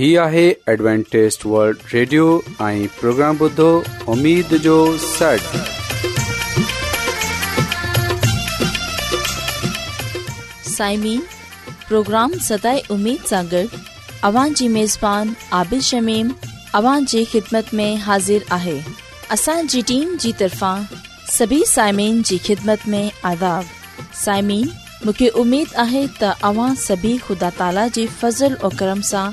هي آهي ॲڊوانٽيست world radio ۽ programme بدو اميد جو سٽ سائمين پروگرام ستاي اميد سانگر اوان جي ميزبان عابد شميم اوان جي خدمت ۾ حاضر آهي اسان جي ٽيم جي طرفان سڀي سائمين جي خدمت ۾ آداب سائمين مونکي اميد آهي ته اوان سڀي خدا تالا جي فضل ۽ کرم سان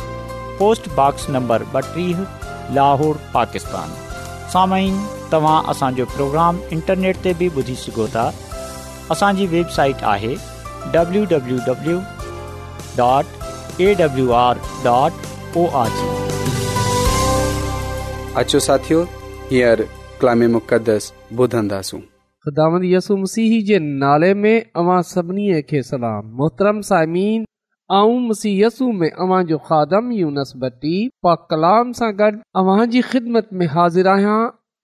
पोस्ट बॉक्स नंबर ॿटीह लाहौर पाकिस्तान साम्हूं तव्हां असांजो प्रोग्राम इंटरनेट ते बि ॿुधी सघो था असांजी वेबसाइट आहे अचो साथियो हींअर कलामे मुक़दस ॿुधंदासूं ख़ुदांद यसु मसीह जे नाले में अवां सभिनी खे सलाम मोहतरम साइमीन ऐं मुसीयसु में अवां जो खादम यूनसबती पलाम सां गॾु अव्हां जी ख़िदमत में हाज़िर आहियां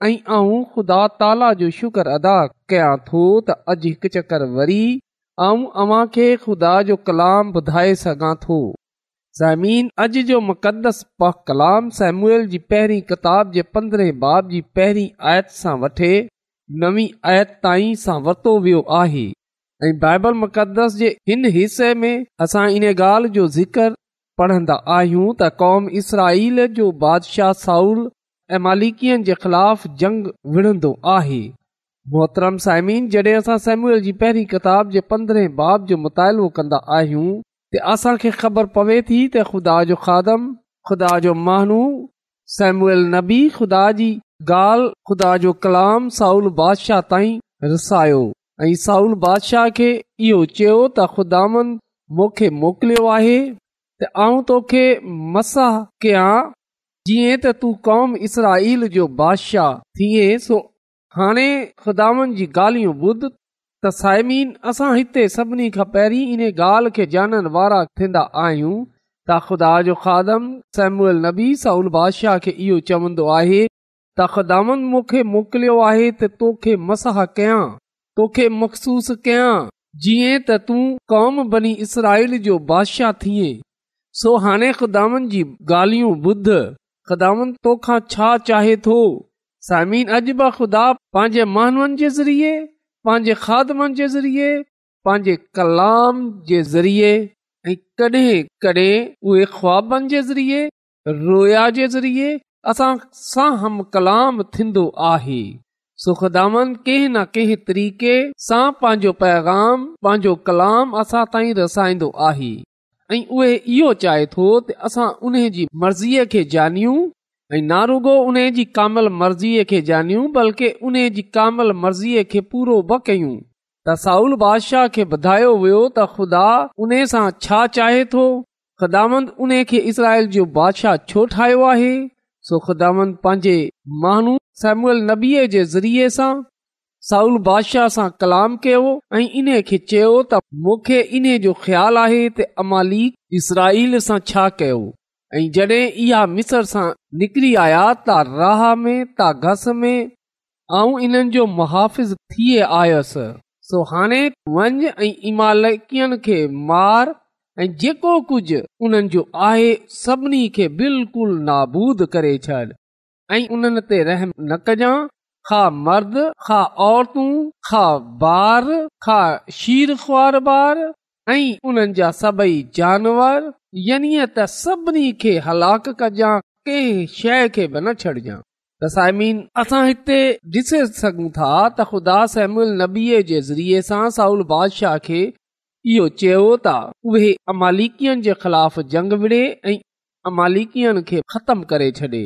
ऐं ख़ुदा ताला जो शुक्र अदा कयां थो त अॼु हिकु चकर वरी ऐं अव्हां खे खुदा जो कलाम ॿुधाए सघां थो ज़मीन अॼु जो मुक़दस पा कलाम सैम्यल जी पहिरीं किताब जे पंद्रहें बाब जी पहिरीं आयत सां वठे नवी आयत ताईं सां वरितो वियो आहे ऐं बाइबल मुक़दस जे हिन हिसे में असां इन ॻाल्हि जो ज़िक्र पढ़ंदा आहियूं त कौम इसराईल जो बादशाह साउल ऐं मालिकियुनि जे ख़िलाफ़ जंग विणंदो आहे मोहतरम साइमीन जॾहिं असां सेम्यूल जी पहिरीं किताब जे पंद्रहें बाब जो मुतालो कंदा आहियूं त असांखे ख़बर पवे थी त ख़ुदा जो खादम ख़ुदा जो महानू सेमूअल नबी ख़ुदा जी ॻाल्हि ख़ुदा जो कलाम साउल बादशाह ताईं रसायो ऐं साउल बादशाह खे इहो चयो त ख़ुदान मूंखे मोकिलियो आहे त तोखे मसाह कया जीअं त तूं कौम जो बादशाह थिए सो हाणे ख़ुदान जी ॻाल्हियूं ॿुध त साइमिन असां हिते सभिनी खां पहिरीं इन ॻाल्हि खे ॼाणण वारा थींदा आहियूं त ख़ुदा जो खादम सेम्यल नबी साउल बादशाह खे इहो चवंदो आहे त ख़ुदान मूंखे मोकिलियो आहे त तोखे मसाह कया तोखे मखसूस कयां जीअं त तूं कौम बनी इसराईल जो बादशाह थिए सो हाणे ख़ुदानि जी ॻाल्हियूं ॿुध तोखा छा चाहे थो सामिन अॼ ख़ुदा पंहिंजे मानवनि जे ज़रिए पंहिंजे खादमनि जे ज़रिए पंहिंजे कलाम जे ज़रिए ऐं कड॒हिं कड॒हिं ख़्वाबनि जे ज़रिए रोया जे ज़रिए असां सां हम कलाम थींदो आहे सुखदांद कंहिं न कंहिं तरीक़े सां पंहिंजो पैगाम पंहिंजो कलाम असां ताईंंदो आहे ऐं उहे इहो चाहे थो त असां उन जी मर्ज़ीअ खे जनियूं ऐं ना रुगो उन्हे कामल मर्ज़ीअ खे जनियूं बल्कि उन जी कामल मर्ज़ीअ खे पूरो ब कयूं तसाउल बादशाह खे ॿुधायो वियो त ख़ुदा उन सां छा चाहे थो खिदामंद उन्हे इसराइल जो बादशाह छो ठाहियो आहे सो दावन पंहिंजे माण्हू सैम्यूल नबीअ जे ज़रिए सां साउल बादशाह सां कलाम कयो ऐं इन खे चयो त मूंखे इन्हे जो ख़्यालु आहे त अमालिक इसराईल सां छा कयो ऐं जॾहिं इहा मिसर सां निकिरी आया त राह में त घस में ऐं इन्हनि जो मुहाफ़िज़ थिए आयसि सो हाणे वंज ऐं इमालिक खे मार ऐं जेको कुझु उन्हनि जो आहे सभिनी खे बिल्कुलु करे छॾ ऐं उन्हनि ते रहम न कजांइ खा मर्द खा औरतूं खा ॿार खा शीर ख़्वार ॿार ऐं उन्हनि जा सभई जानवर यानी त सभिनी खे हलाक कजांइ कंहिं शइ खे बि न छॾजांइ तां हिते ॾिसी सघूं था त ख़ुदा सहम नबी जे ज़रिए सां साउल बादशाह खे इहो चयो त उहे अमालिकन जे ख़िलाफ़ जंग विड़े ऐं अमालिकन खे ख़तम करे छॾे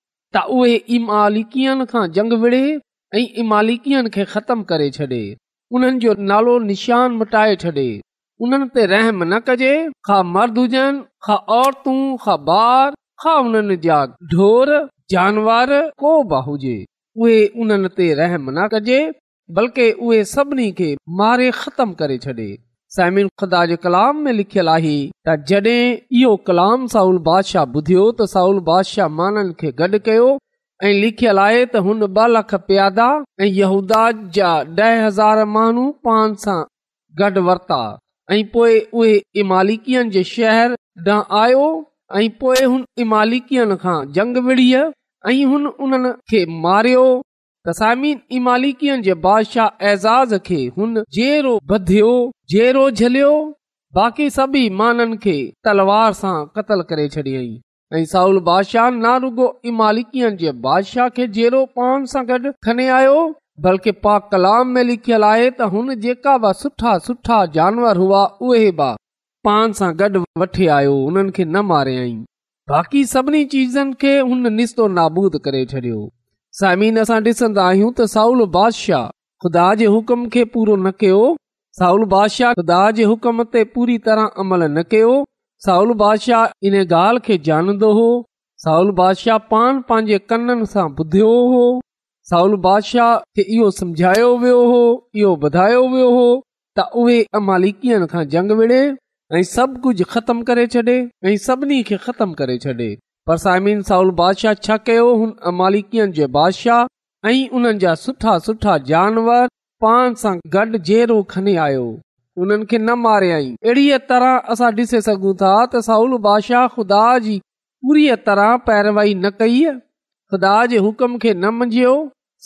त उहे इमालिकियुनि खां जंग विढ़े ऐं इमालिकन खे ख़तमु करे छॾे उन्हनि जो नालो निशान मिटाए छॾे उन्हनि ते रहम न कजे खा मर्द हुजनि खा औरतूं खा ॿार खा उन्हनि जा ढोर जानवर को बि हुजे उहे उन्हनि ते रहम न कजे बल्कि उहे सभिनी खे मारे ख़तमु करे छॾे लिखल आयो कलाम ॿुधियो त साउल गिखल आहे यहूदा जा ॾह हज़ार माण्हू पाण सां गॾ वरता ऐ पोए उहे इमालिकन जे शहर ॾां आयो ऐं पोए हुन इमालिकन खां जंग विढ़ीअ ऐं हुन उन खे मारियो तसीन इमालिक जे बादशाह एज़ाज़ खे हुन जहिड़ो बधियो जेरोलो बाक़ी सभी माननि खे तलवार सां क़तल करे छॾियईं ऐं साउल बादशाह ना रुगो इमालिकन जे बादशाह खे जहिड़ो पान सां गॾु खणे आयो बल्कि पा कलाम में लिखियल आहे त हुन जेका बि सुठा सुठा जानवर हुआ उहे बि पाण सां गॾु वठी आयो हुननि खे न मारे आई बाक़ी सभिनी चीजनि खे हुन निस्तो नाबूद करे छॾियो समीन असां ॾिसंदा आहियूं त साउल बादशाह ख़ुदा जे हुकुम खे पूरो न कयो साउल बादशाह ख़ुदा जे हुकुम ते पूरी तरह अमल न कयो साउल बादशाह इन ॻाल्हि खे ॼाणंदो हो साउल बादशाह पान पंहिंजे कननि सां ॿुधियो हो साउल बादशाह खे इहो सम्झायो वियो हो इहो ॿुधायो वियो हो त उहे मालिकीअ खां जंग विड़े ऐं सभु कुझु ख़तमु करे छॾे ऐं सभिनी खे ख़तमु करे छॾे पर सायमिन साउल बादशाह छा कयो हुन अमालिकन जे बादशाह ऐं उन्हनि जा सुठा सुठा जानवर पान सां गॾु खने आयो हुननि खे न मारियाई अहिड़ी तरह असां ॾिसी सघूं था त साउल बादशाह खुदा जी पूरी तरह पैरवाई न कई खुदा जे हुकुम खे न मंझयो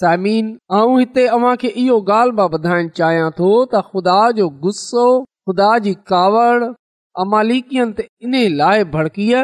सायमिन आऊं हिते अव्हां खे इहो ॻाल्हि मां ॿुधाइण चाहियां थो त ख़ुदा जो गुस्सो ख़ुदा जी कावड़ अमालिकियन ते इन लाइ भड़कीअ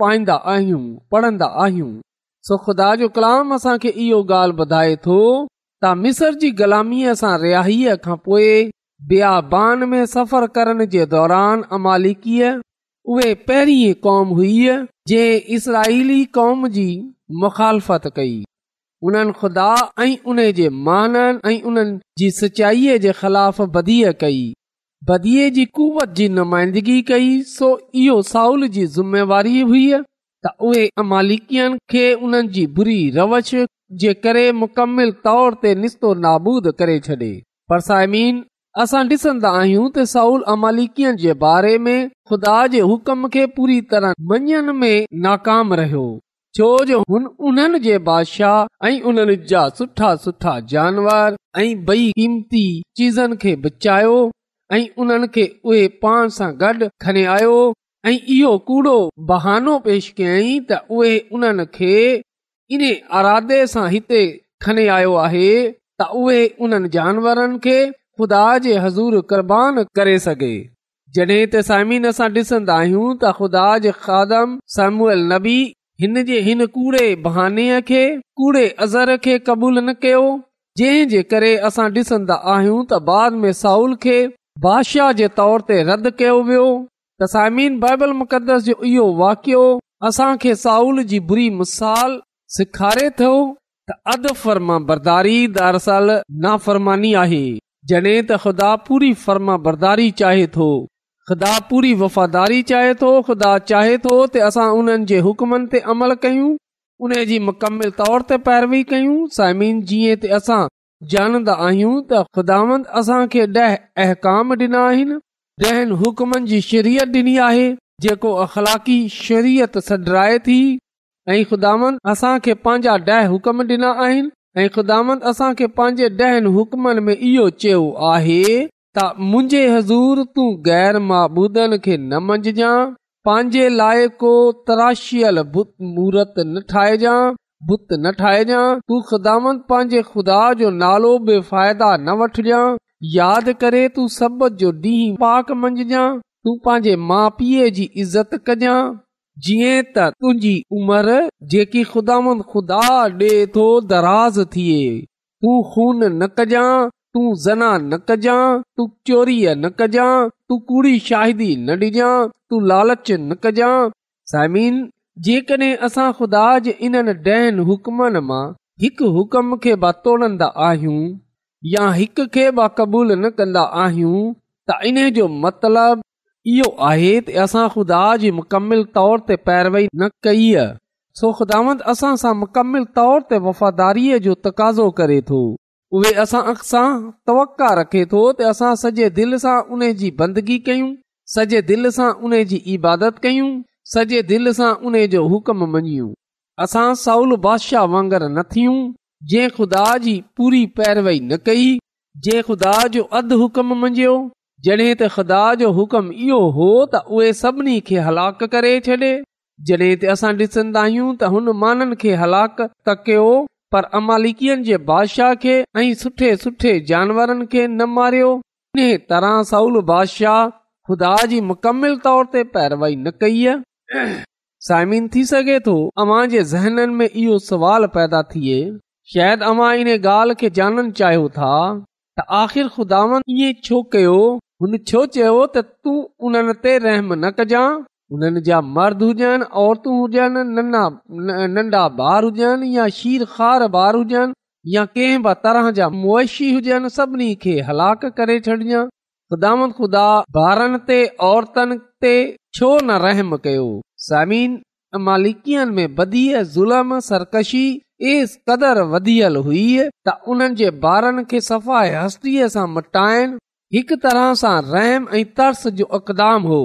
पाईंदा आहियूं पढ़ंदा आहियूं सो ख़ुदा जो कलाम असांखे इहो ॻाल्हि ॿुधाए थो त मिसर जी ग़ुलामीअ सां रिहाईअ खां पोइ बियाबान में सफ़र करण जे दौरान अमालिकीअ उहे पहिरीं क़ौम हुई जंहिं इसराईली क़ौम जी मुख़ालफ़त कई उन्हनि खुदा ऐं उन जे माननि ऐं उन्हनि जी सचाईअ जे ख़िलाफ़ बधीअ कई बदि जी कुवत जी नुमाइंदगी कई सो इहो साउल जी ज़िमेवारी हुई त उहे अमालिकन खे उन्हनि जी बुरी रवश जे करे मुकमिल तौर ते निस्तो नाबूद करे छॾे परसायमीन असां डि॒सन्दन्न्न्न्दा आहियूं त साउल अमालिकियन जे बारे में खुदा जे हुकम खे पूरी तरह मञण में नाकाम रहियो छो जो हुननि जे बादशाह ऐं उन्हनि जा सुठा सुठा जानवर ऐं बई क़ीमती चीज़नि खे बचायो ऐं उन खे उहे पाण सां गॾु खनि आयो ऐं इहो कूड़ो बहानो पेश कयई त उहे उन्हनि खे इन आरादे सां हिते खनि आयो आहे त उहे उन्हनि जानवरनि खे ख़ुदा जे हज़ूर क़ुर्बान करे सघे जॾहिं त साइमिन असां ॾिसंदा आहियूं त ख़ुदा जे खादम सामूअल नबी हिन जे हिन कूड़े बहाने खे कूड़े अज़र खे क़बूल न कयो जंहिं जे करे असां ॾिसंदा आहियूं त बाद में साउल खे बादशाह जे तौर ते रदि कयो वियो वाकियो असांखे साउल जी सेखारे थो नाहे त ख़ुदा पूरी फर्मा बरदारी चाहे थो ख़ुदा पूरी वफ़ादारी चाहे थो ख़ुदा चाहे थो त असां उन जे हुकमनि ते अमल कयूं उन जी मुकमल तौर ते पैरवी कयूं सायमी जीअं असां जानंदा आहियूं त ख़ुदांद असांखे ॾह अहकाम ॾिना आहिनि ॾहनि हुकमनि जी शरीयत ॾिनी आहे जेको अखलाक़ी शरीयत सॾराए थी ऐं ख़ुदांद असांखे पंहिंजा ॾह हुकम ॾिना आहिनि ऐं ख़ुदांद असांखे पंहिंजे ॾहनि हुकमनि में इहो चयो आहे त मुंहिंजे हज़ूर तूं गैर महबूदनि खे न मंझजां पंहिंजे लाइ को तराशियल मूरत न ठाहिजांइ यादि करे उमिरि जेकी ख़ुदा दराज़ थिए तूं खून न कजांइ तूं ज़ना न कजांइ तूं चोरीअ न कजांइ तूं कूड़ी शाहिदी न डिजांइ तूं लालच न कजांइ समीन जेकॾहिं असां ख़ुदा ॾहनि मां हिकु हुकम खे क़बूल न कंदा आहियूं त इन जो मतिलबु इहो आहे असां ख़ुदा जो तकाज़ो करे तवका रखे असां सॼे दिलि सां उन जी बंदगी दिलि सां उन जी इबादत कयूं सॼे दिलि सां उन जो हुकुम मञियो असां सहुल बादिशाह वांगुरु न थियूं जंहिं ख़ुदा जी पूरी पैरवई न कई जंहिं ख़ुदा जो अधु हुकम मंझियो जॾहिं त ख़ुदा जो हुकम इहो हो त उहे सभिनी खे हलाक करे छॾे जड॒हिं ते असां ॾिसंदा आहियूं त हुन माननि खे हलाक त कयो पर अमालिकन जे बादिशाह खे ऐं सुठे सुठे जानवरनि खे न मारियो इन तरह सउल बादशाह ख़ुदा जी मुकमिल तौर ते पैरवई न कई साइमिन थी सघे थो अवां जे सवाल पैदा थिए शायदि अवां इन ॻाल्हि खे ॼाणण चाहियो था त आखिर ख़ुदा हुन छो चयो त तूं उन्हनि ते रहम न कजांइ हुननि जा मर्द हुजनि औरतूं हुजनि नंढा ॿार हुजनि या शीर ख़ार ॿार हुजनि या कंहिं बि तरह जा मुवैशी हुजनि सभिनी खे हलाक करे छॾजांइ ख़ुदा ख़ुदा ॿारनि ते औरतनि ते छो न रहम कयो सामिनी क़दर हुई तस्तीअ सां मटाइण हिक तरह सां रहम ऐं तर्स जो अक़दाम हो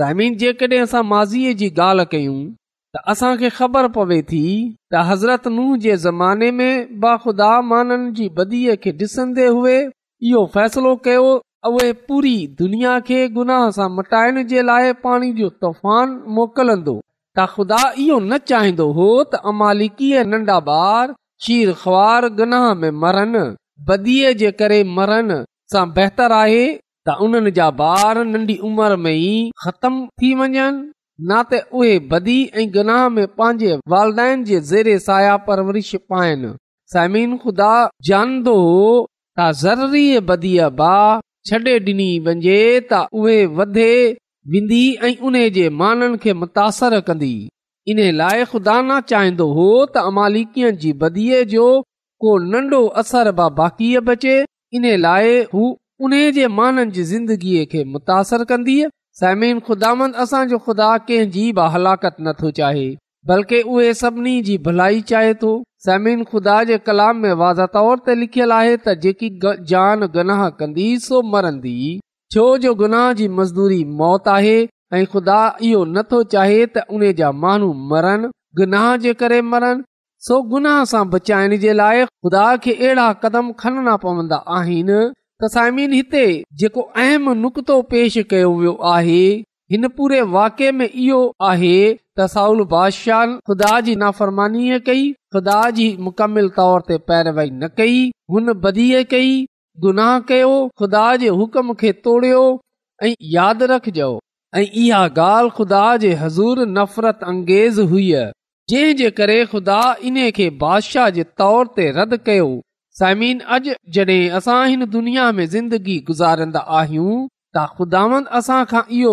साइमिन जेकॾहिं असां माज़ीअ जी ॻाल्हि कयूं त असां ख़बर पवे थी त हज़रत नूह जे ज़माने में बाखुदा कयो उहे पूरी दुनिया खे गुनाह सां मटाइण जे लाइ पाणी जो तूफ़ान मोकिलंदो त ख़ुदा इहो न चाहींदो हो त अमालिक नंढा ॿार शीर ख़्वार गुनाह में मरन बदीअ जे करे मरन सां बहितर आहे त उन्हनि जा ॿार नंढी उमिरि में ई ख़तम थी वञनि न त उहे बदी ऐं गनाह में पंहिंजे वालदाइन जे ज़ेरे साया परवरिश पाइनि समीन ख़ुदा जानंदो हो त ज़रूरी बदीअ बार छॾे ॾिनी वञे त उहे वधे वेंदी ऐं उन जे माननि खे मुतासिर कंदी इन लाइ ख़ुदा ना चाहींदो हो त अमालिकन जी बदीअ जो को नन्ढो असर बि बाक़ीअ बचे इन लाइ हू उन जे माननि जी ज़िंदगीअ खे मुतासिर कंदी सामुदांद असांजो ख़ुदा कंहिंजी बि हलाकत नथो चाहे बल्कि उहे सभिनी जी भलाई चाहे थो ख़ुदा जे कलाम में वाज़ तौर ते लिखियलु आहे त जेकी जान गनाह कंदी सो मरंदी छो जो गुनाह जी मज़दूरी मौत आहे ऐं खुदा इहो नथो चाहे त उन जा माण्हू मरन गुनाह जे करे मरन सो गुनाह सां बचाइण जे लाइ खुदा खे अहिड़ा कदम खणणा पवंदा आहिनि त साइमिन हिते जेको अहम नुक़्तो पेश कयो वियो आहे हिन पूरे वाके में इहो आहे त साउल बादशाह ख़ुदा जी नाफ़रमानी कई ख़ुदा जी मुकमिल न कई हुन बदी कई गुनाह कयो ख़ुदा जे तोड़ियो ऐं यादि रखजो ऐ इहा ॻाल्हि खुदा जे हज़ूर नफ़रत अंगेज़ हुई जंहिं जे करे ख़ुदा इन्हीअ खे बादशाह जे तौर ते रद कयो साइमिन अॼ जडे॒ असां हिन दुनिया में ज़िंदगी गुज़ारंदा आहियूं त ख़ुदान असांखा इहो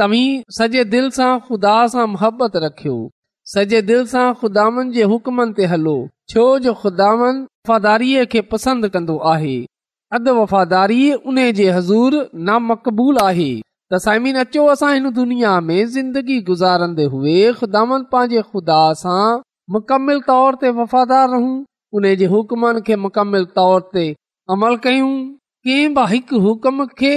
तमी सॼे दिलि सां ख़ुदा सां मुहबत रखियो सॼे दिल सां हलो छो जो नामक़सां हिन दुनिया में ज़िंदगी गुज़ारंदे हुए खुदान पंहिंजे ख़ुदा सां मुकमिल तौर ते वफ़ादार रहूं उन जे हुकमन खे मुकमिल तौर ते अमल कयूं कंहिं बि हिकु हुकम खे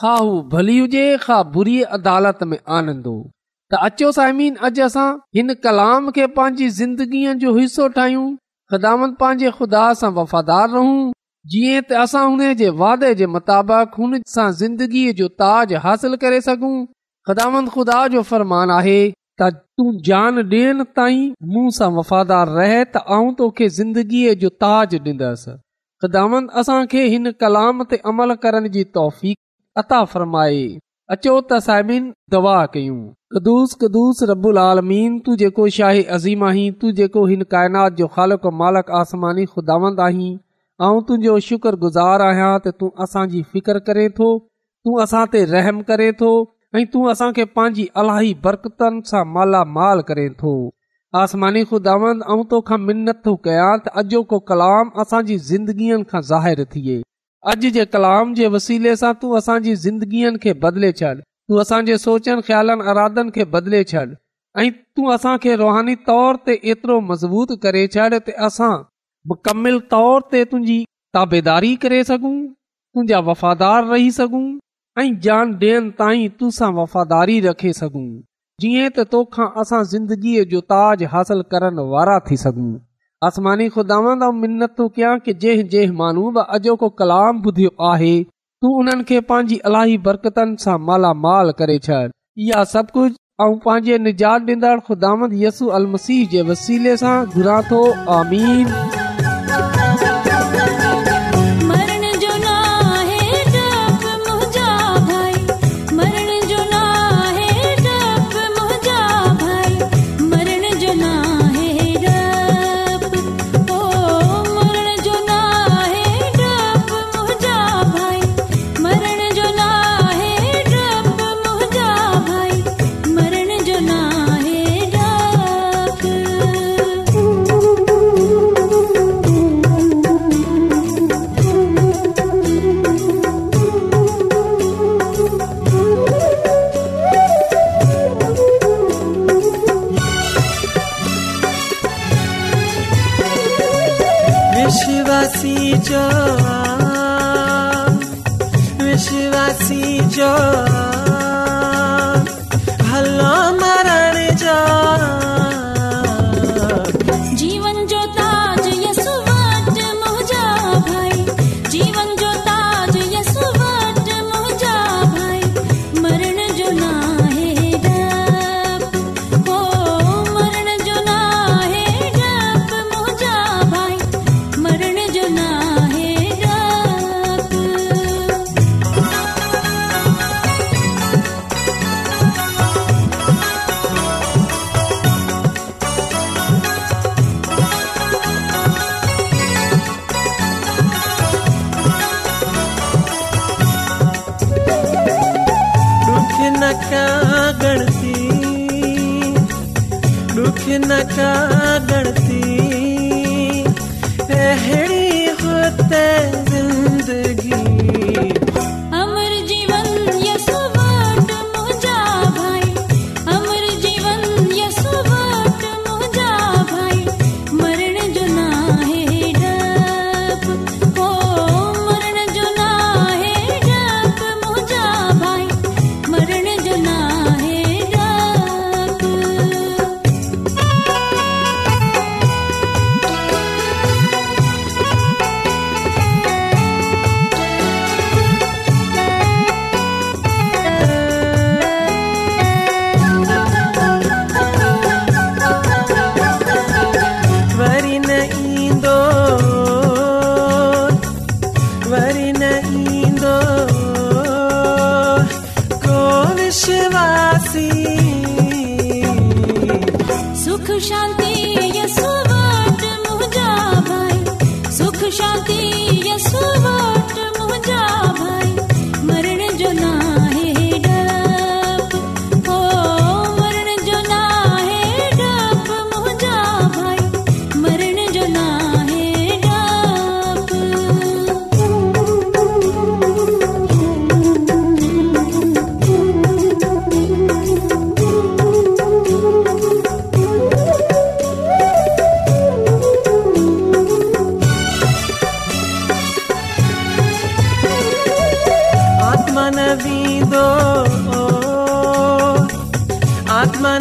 खा भली हुजे बुरी अदालत में आनंदो त अचो साइमीन अॼु असां हिन कलाम खे पंहिंजी ज़िंदगीअ जो हिसो ठाहियूं ख़िदामत पंहिंजे ख़ुदा सां वफ़ादार रहूं जीअं त असां हुन जे वादे जे मुताबिक़ हुन सां ज़िंदगीअ जो ताज हासिल करे सघूं ख़िदामंत ख़ुदा जो फरमान आहे त तूं जान ॾियण ताईं मूं सां वफ़ादार रहे त आऊं तोखे ज़िंदगीअ जो ताज ॾींदसि ख़िदामंत असांखे हिन कलाम ते अमल करण जी तौफ़ अता फरमाए अचो त साइबिन दवा कयूं कदुस कदुस आलमीन तूं जेको शाही अज़ीम आहीं तू जेको हिन काइनात जो ख़ालक मालक आसमानी खुदावंद आहीं ऐं तुंहिंजो शुक्रगुज़ार आहियां त तूं असांजी फिकर करें थो तूं असां ते रहम करे थो ऐं तूं असांखे पंहिंजी अलाही बरकतनि सां मालामाल करें थो आसमानी खुदावंद तोखां मिनत थो कयां त अॼोको कलाम असांजी ज़िंदगीअनि खां ज़ाहिरु थिए अॼु जे कलाम जे वसीले सां तूं असांजी ज़िंदगीअ खे बदिले छॾ तू असांजे सोचनि ख्यालनि अरादनि खे बदिले छॾु ऐं तू असांखे रुहानी तौर ते एतिरो मज़बूत करे छॾ ते असां मुकमिल तौर ते तुंहिंजी ताबेदारी करे सघूं तुंहिंजा वफ़ादार रही सघूं ऐं जान ॾियनि ताईं तुसां वफ़ादारी रखे सघूं जीअं त तोखा असां ज़िंदगीअ जो ताज हासिलु करण वारा थी सघूं आसमानी ख़ुदा की जंहिं जंहिं माण्हू अॼोको कलाम ॿुधियो आहे तू उन्हनि खे पंहिंजी अलाही बरकतनि सां मालामाल करे छॾ इहा सभु कुझु ऐं पंहिंजे निजात मसीह जे वसीले सां घुरा थो आमीन न खाॾण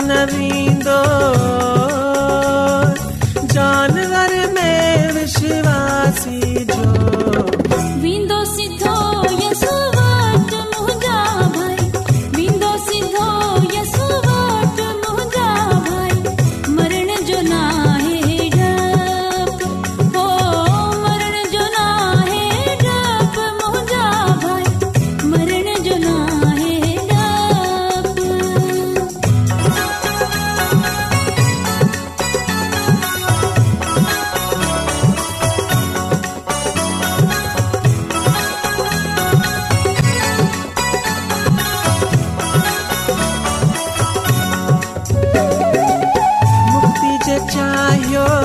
नवी yo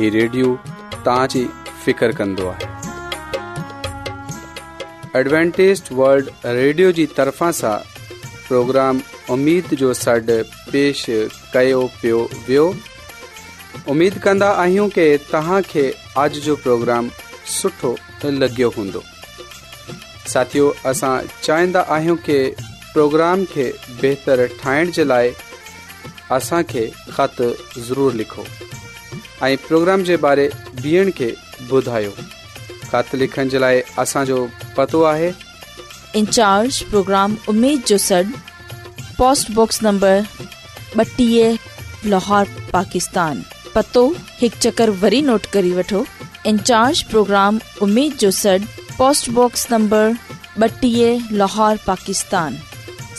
हीउ रेडियो तव्हांजी फिकर वल्ड रेडियो जी तरफ़ा پروگرام प्रोग्राम جو जो सॾु पेश कयो पियो वियो उमेद कि तव्हांखे जो प्रोग्राम सुठो लॻियो हूंदो साथियो असां कि प्रोग्राम खे बहितरु ठाहिण जे लाइ असांखे ख़तु ज़रूरु लिखो इन प्रोग्राम लाहौर पाकिस्तान पतो हिकु चकर प्रोग्राम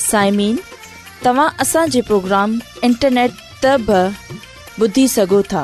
साइमीन तव्हांजे प्रोग्राम इंटरनेट त ॿुधी सघो था